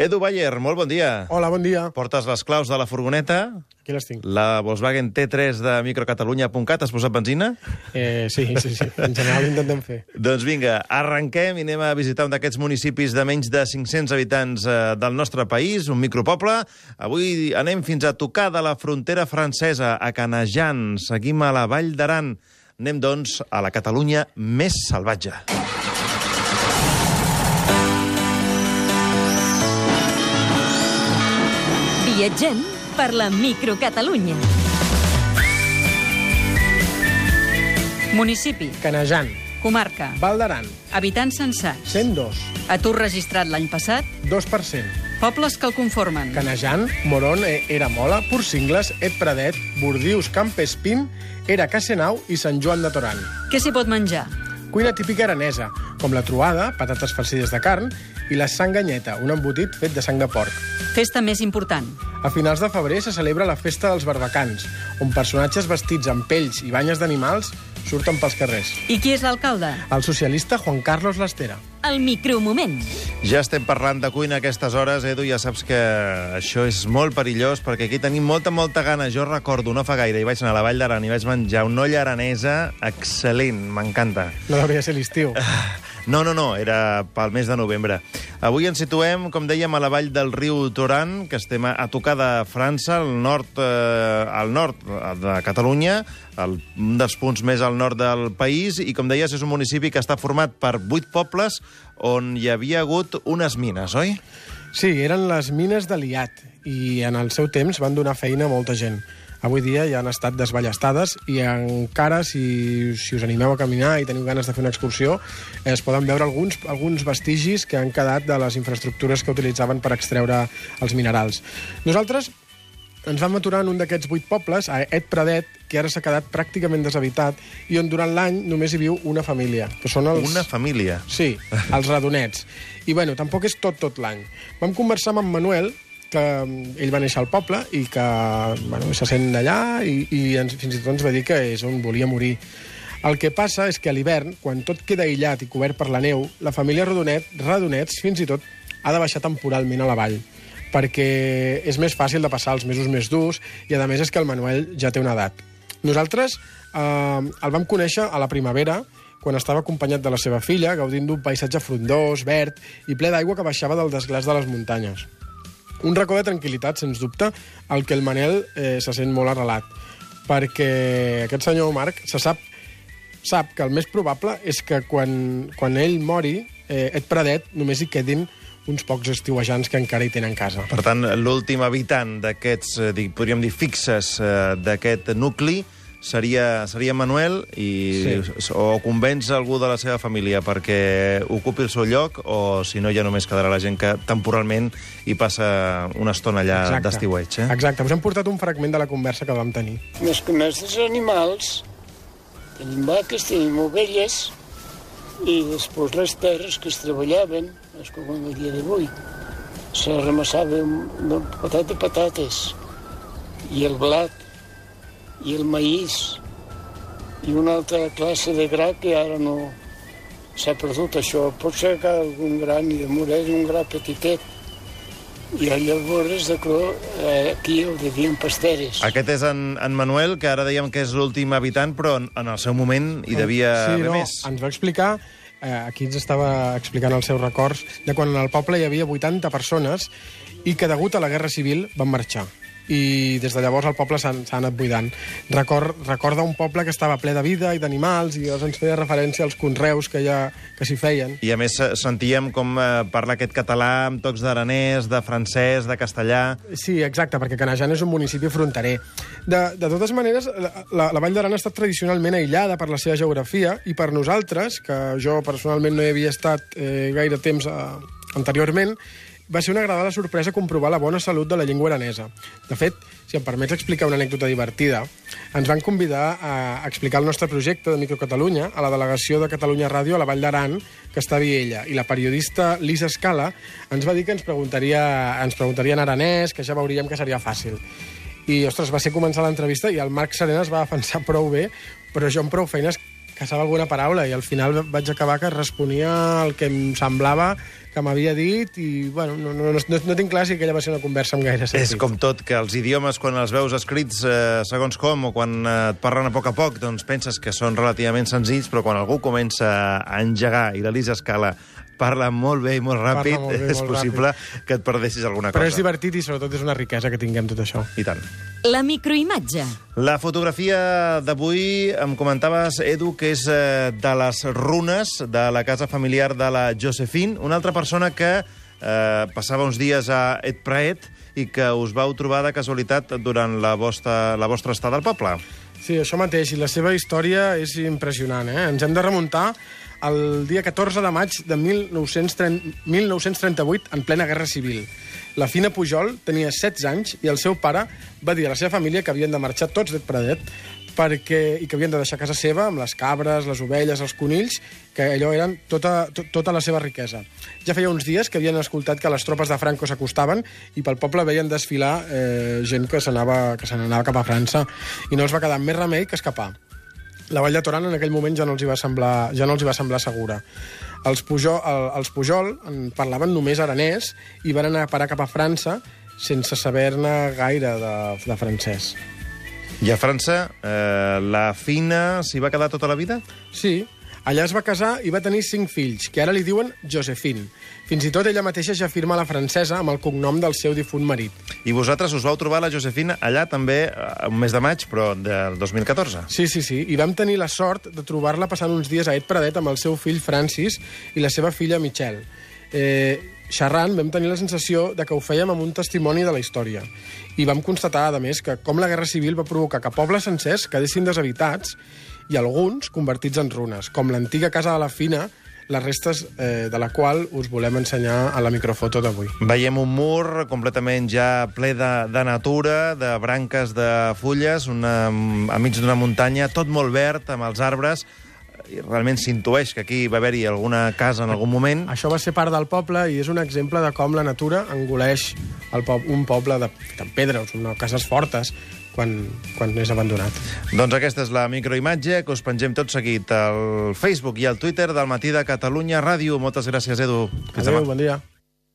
Edu Bayer, molt bon dia. Hola, bon dia. Portes les claus de la furgoneta, Aquí les tinc. la Volkswagen T3 de microcatalunya.cat. Has posat benzina? Eh, sí, sí, sí. En general intentem fer. Doncs vinga, arrenquem i anem a visitar un d'aquests municipis de menys de 500 habitants eh, del nostre país, un micropoble. Avui anem fins a tocar de la frontera francesa, a Canejan. Seguim a la Vall d'Aran. Anem, doncs, a la Catalunya més salvatge. Viatgem per la microcatalunya. Municipi, Canejan, comarca, Val d'Aran, habitants censats, 102, atur registrat l'any passat, 2%. pobles que el conformen, Canejan, Moron, eh, Eramola, Porcingles, Et Pradet, Bordius, Campespín, Era Casenau i Sant Joan de Toran. què s'hi pot menjar? Cuina típica aranesa, com la trobada, patates farcides de carn, i la sanganyeta, un embotit fet de sang de porc. Festa més important, A finals de febrer se celebra la Festa dels Barbacans, on personatges vestits amb pells i banyes d'animals surten pels carrers. i qui és l'alcalde? El socialista Juan Carlos Lastera. El micromoment. Ja estem parlant de cuina a aquestes hores, Edu, ja saps que això és molt perillós, perquè aquí tenim molta, molta gana. Jo recordo, no fa gaire, i vaig anar a la Vall d'Aran i vaig menjar una olla aranesa excel·lent, m'encanta. No hauria de ser l'estiu. No, no, no, era pel mes de novembre. Avui ens situem, com dèiem, a la vall del riu Toran, que estem a, tocar de França, al nord, eh, al nord de Catalunya, el, un dels punts més al nord del país, i com deies, és un municipi que està format per vuit pobles on hi havia hagut unes mines, oi? Sí, eren les mines de Liat i en el seu temps van donar feina a molta gent. Avui dia ja han estat desballestades i encara, si, si us animeu a caminar i teniu ganes de fer una excursió, es poden veure alguns, alguns vestigis que han quedat de les infraestructures que utilitzaven per extreure els minerals. Nosaltres ens vam aturar en un d'aquests vuit pobles, a Et Pradet, que ara s'ha quedat pràcticament deshabitat i on durant l'any només hi viu una família, que són els... Una família. Sí, els radonets. I, bueno, tampoc és tot, tot l'any. Vam conversar amb en Manuel, que mm, ell va néixer al poble i que bueno, se sent d'allà i, i ens, fins i tot ens va dir que és on volia morir. El que passa és que a l'hivern, quan tot queda aïllat i cobert per la neu, la família Radonet, Radonets fins i tot ha de baixar temporalment a la vall perquè és més fàcil de passar els mesos més durs i, a més, és que el Manuel ja té una edat. Nosaltres eh, el vam conèixer a la primavera, quan estava acompanyat de la seva filla, gaudint d'un paisatge frondós, verd i ple d'aigua que baixava del desglàs de les muntanyes. Un racó de tranquil·litat, sens dubte, al que el Manel eh, se sent molt arrelat, perquè aquest senyor Marc se sap, sap que el més probable és que quan, quan ell mori, eh, Et Pradet només hi quedin uns pocs estiuejants que encara hi tenen casa. Per tant, l'últim habitant d'aquests, eh, podríem dir, fixes eh, d'aquest nucli seria, seria Manuel i, Sí. o convenç algú de la seva família perquè ocupi el seu lloc o si no ja només quedarà la gent que temporalment hi passa una estona allà d'estiueig. Eh? Exacte. Us hem portat un fragment de la conversa que vam tenir. Més que més dels animals, tenim vaques, tenim ovelles, i després les terres que es treballaven, és com el dia d'avui. Se ramassava de de patates, i el blat, i el maïs, i una altra classe de gra que ara no s'ha perdut això. Pot ser que algun gra ni de morell, un gra petitet, i llavors de cro, eh, aquí ho devien pasteres. Aquest és en, en Manuel, que ara dèiem que és l'últim habitant, però en, en el seu moment hi devia sí, haver no, més. Ens va explicar, eh, aquí ens estava explicant els seus records, de quan al poble hi havia 80 persones i que degut a la Guerra Civil van marxar i des de llavors el poble s'ha anat buidant. Record, recorda un poble que estava ple de vida i d'animals i llavors ens feia referència als conreus que, ja, que s'hi feien. I a més eh, sentíem com eh, parla aquest català amb tocs d'aranès, de francès, de castellà... Sí, exacte, perquè Canejan és un municipi fronterer. De, de totes maneres, la, la, Vall d'Aran ha estat tradicionalment aïllada per la seva geografia i per nosaltres, que jo personalment no hi havia estat eh, gaire temps eh, anteriorment, va ser una agradable sorpresa comprovar la bona salut de la llengua aranesa. De fet, si em permets explicar una anècdota divertida, ens van convidar a explicar el nostre projecte de Microcatalunya a la delegació de Catalunya Ràdio a la Vall d'Aran, que està a Viella, i la periodista Lisa Scala ens va dir que ens preguntaria, ens preguntaria en aranès, que ja veuríem que seria fàcil. I, ostres, va ser començar l'entrevista i el Marc Serena es va defensar prou bé, però jo amb prou feines caçava alguna paraula i al final vaig acabar que responia el que em semblava que m'havia dit i, bueno, no, no, no, no, tinc clar si aquella va ser una conversa amb gaire sentit. És com tot, que els idiomes, quan els veus escrits eh, segons com, o quan eh, et parlen a poc a poc, doncs penses que són relativament senzills, però quan algú comença a engegar i l'Elisa Escala parla molt bé i molt ràpid, molt bé, és molt possible que et perdessis alguna Però cosa. és divertit i sobretot és una riquesa que tinguem tot això. I tant. La microimatge. La fotografia d'avui, em comentaves, Edu, que és eh, de les runes de la casa familiar de la Josephine, una altra persona que eh, passava uns dies a Et Praet i que us vau trobar de casualitat durant la vostra, la vostra estada al poble. Sí, això mateix, i la seva història és impressionant, eh? Ens hem de remuntar al dia 14 de maig de 1930, 1938, en plena Guerra Civil. La Fina Pujol tenia 16 anys i el seu pare va dir a la seva família que havien de marxar tots d'Et Pradet perquè, i que havien de deixar casa seva amb les cabres, les ovelles, els conills, que allò eren tota, to, tota la seva riquesa. Ja feia uns dies que havien escoltat que les tropes de Franco s'acostaven i pel poble veien desfilar eh, gent que se n'anava cap a França i no els va quedar més remei que escapar. La Vall de Toran en aquell moment ja no els hi va semblar, ja no els hi va semblar segura. Els Pujol, el, els Pujol en parlaven només aranès i van anar a parar cap a França sense saber-ne gaire de, de francès. I a França, eh, la Fina s'hi va quedar tota la vida? Sí, allà es va casar i va tenir cinc fills, que ara li diuen Josephine. Fins i tot ella mateixa ja firma la francesa amb el cognom del seu difunt marit. I vosaltres us vau trobar la Josefina allà també eh, un mes de maig, però del 2014. Sí, sí, sí, i vam tenir la sort de trobar-la passant uns dies a Et Pradet amb el seu fill Francis i la seva filla Michelle. Eh, xerrant vam tenir la sensació de que ho fèiem amb un testimoni de la història. I vam constatar, a més, que com la Guerra Civil va provocar que pobles sencers quedessin deshabitats i alguns convertits en runes, com l'antiga casa de la Fina, les restes eh, de la qual us volem ensenyar a la microfoto d'avui. Veiem un mur completament ja ple de, de natura, de branques de fulles, una, enmig d'una muntanya, tot molt verd, amb els arbres, realment s'intueix que aquí va haver-hi alguna casa en algun moment. Això va ser part del poble i és un exemple de com la natura engoleix el po un poble de, amb pedres, no, cases fortes, quan, quan és abandonat. Doncs aquesta és la microimatge que us pengem tot seguit al Facebook i al Twitter del Matí de Catalunya Ràdio. Moltes gràcies, Edu. Fins Adéu, demà. bon dia.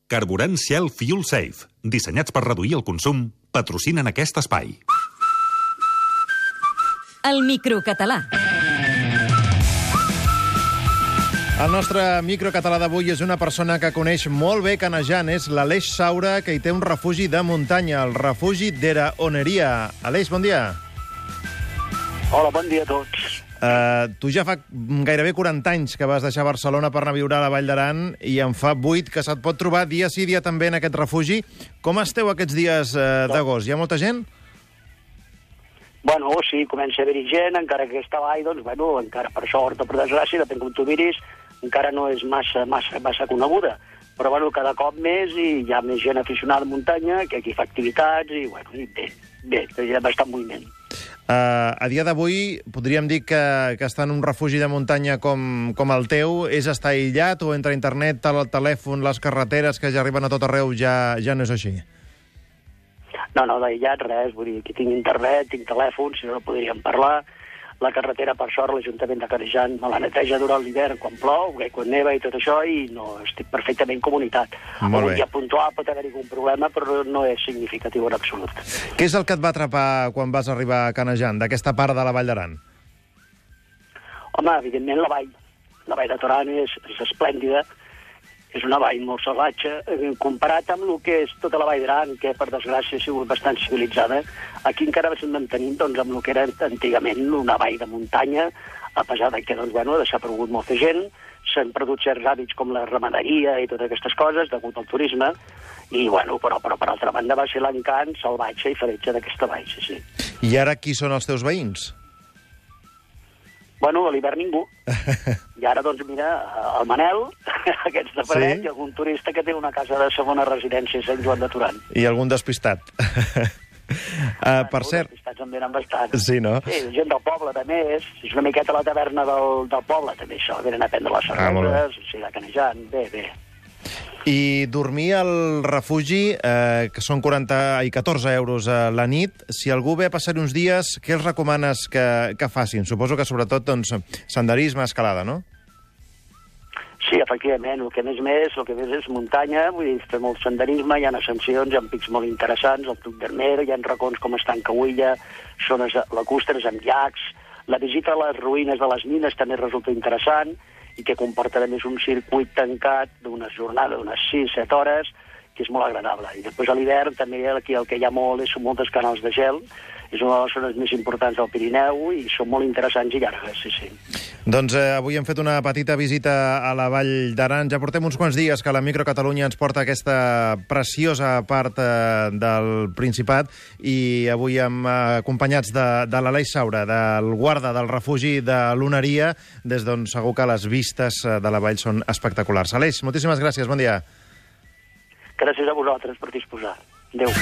Carburant Shell Fuel Safe, dissenyats per reduir el consum, patrocinen aquest espai. El microcatalà. El nostre microcatalà d'avui és una persona que coneix molt bé Canejant. És l'Aleix Saura, que hi té un refugi de muntanya, el refugi d'Era Oneria. Aleix, bon dia. Hola, bon dia a tots. Uh, tu ja fa gairebé 40 anys que vas deixar Barcelona per anar a viure a la Vall d'Aran i en fa 8 que se't pot trobar dia sí, dia també en aquest refugi. Com esteu aquests dies uh, d'agost? Hi ha molta gent? Bueno, sí, comença a haver-hi gent, encara que aquesta vall, doncs, bueno, encara per sort o per desgràcia, depèn com tu miris, encara no és massa, massa, massa coneguda. Però, bueno, cada cop més i hi ha més gent aficionada a muntanya que aquí fa activitats i, bueno, i bé, bé, hi ha bastant moviment. Uh, a dia d'avui podríem dir que, que estar en un refugi de muntanya com, com el teu és estar aïllat o entre internet, el telèfon, les carreteres que ja arriben a tot arreu ja, ja no és així? No, no, d'aïllat res, vull dir, aquí tinc internet, tinc telèfon, si no, no podríem parlar. La carretera, per sort, l'Ajuntament de Canejan me la neteja durant l'hivern quan plou, bé, quan neva i tot això, i no estic perfectament comunitat. Molt Algun bé. dia puntual pot haver-hi algun problema, però no és significatiu en absolut. Què és el que et va atrapar quan vas arribar a Canejant, d'aquesta part de la Vall d'Aran? Home, evidentment la vall, la vall de Toran és, és esplèndida, és una vall molt salvatge, eh, comparat amb el que és tota la vall d'Aran, que per desgràcia ha sigut bastant civilitzada, aquí encara ens mantenim doncs, amb el que era antigament una vall de muntanya, a pesar de que doncs, bueno, s'ha perdut molta gent, s'han perdut certs hàbits com la ramaderia i totes aquestes coses, degut al turisme, i bueno, però, però per altra banda va ser l'encant salvatge i feretge d'aquesta vall, sí, sí. I ara qui són els teus veïns? Bueno, a l'hivern ningú. I ara, doncs, mira, el Manel, aquests de paret, Sí? i algun turista que té una casa de segona residència a Sant Joan de Turan. I algun despistat? uh, per cert... Estats en venen bastant. Sí, no? Sí, gent del poble, també, és, és una miqueta la taverna del, del poble, també, això. Venen a prendre les Ah, cerveses, o sigui, de canejant, bé, bé. I dormir al refugi, eh, que són 40 i 14 euros a la nit, si algú ve a passar uns dies, què els recomanes que, que facin? Suposo que sobretot doncs, senderisme, escalada, no? Sí, efectivament, el que més més, el que més és muntanya, vull dir, fer molt senderisme, hi ha ascensions, hi ha pics molt interessants, el Tuc d'Hermer, hi ha racons com Estancaüilla, zones lacustres amb llacs, la visita a les ruïnes de les mines també resulta interessant, i que comportarà més un circuit tancat d'una jornada d'unes 6-7 hores, que és molt agradable. I després a l'hivern també aquí el que hi ha molt és, són moltes canals de gel, és una de les zones més importants del Pirineu i són molt interessants i llargues, sí, sí. Doncs eh, avui hem fet una petita visita a la Vall d'Aran. Ja portem uns quants dies que la Micro Catalunya ens porta aquesta preciosa part eh, del Principat i avui hem eh, acompanyats de, de l'Aleix Saura, del guarda del refugi de l'Oneria, des d'on segur que les vistes eh, de la vall són espectaculars. Aleix, moltíssimes gràcies, bon dia. Gràcies a vosaltres per disposar. Adéu.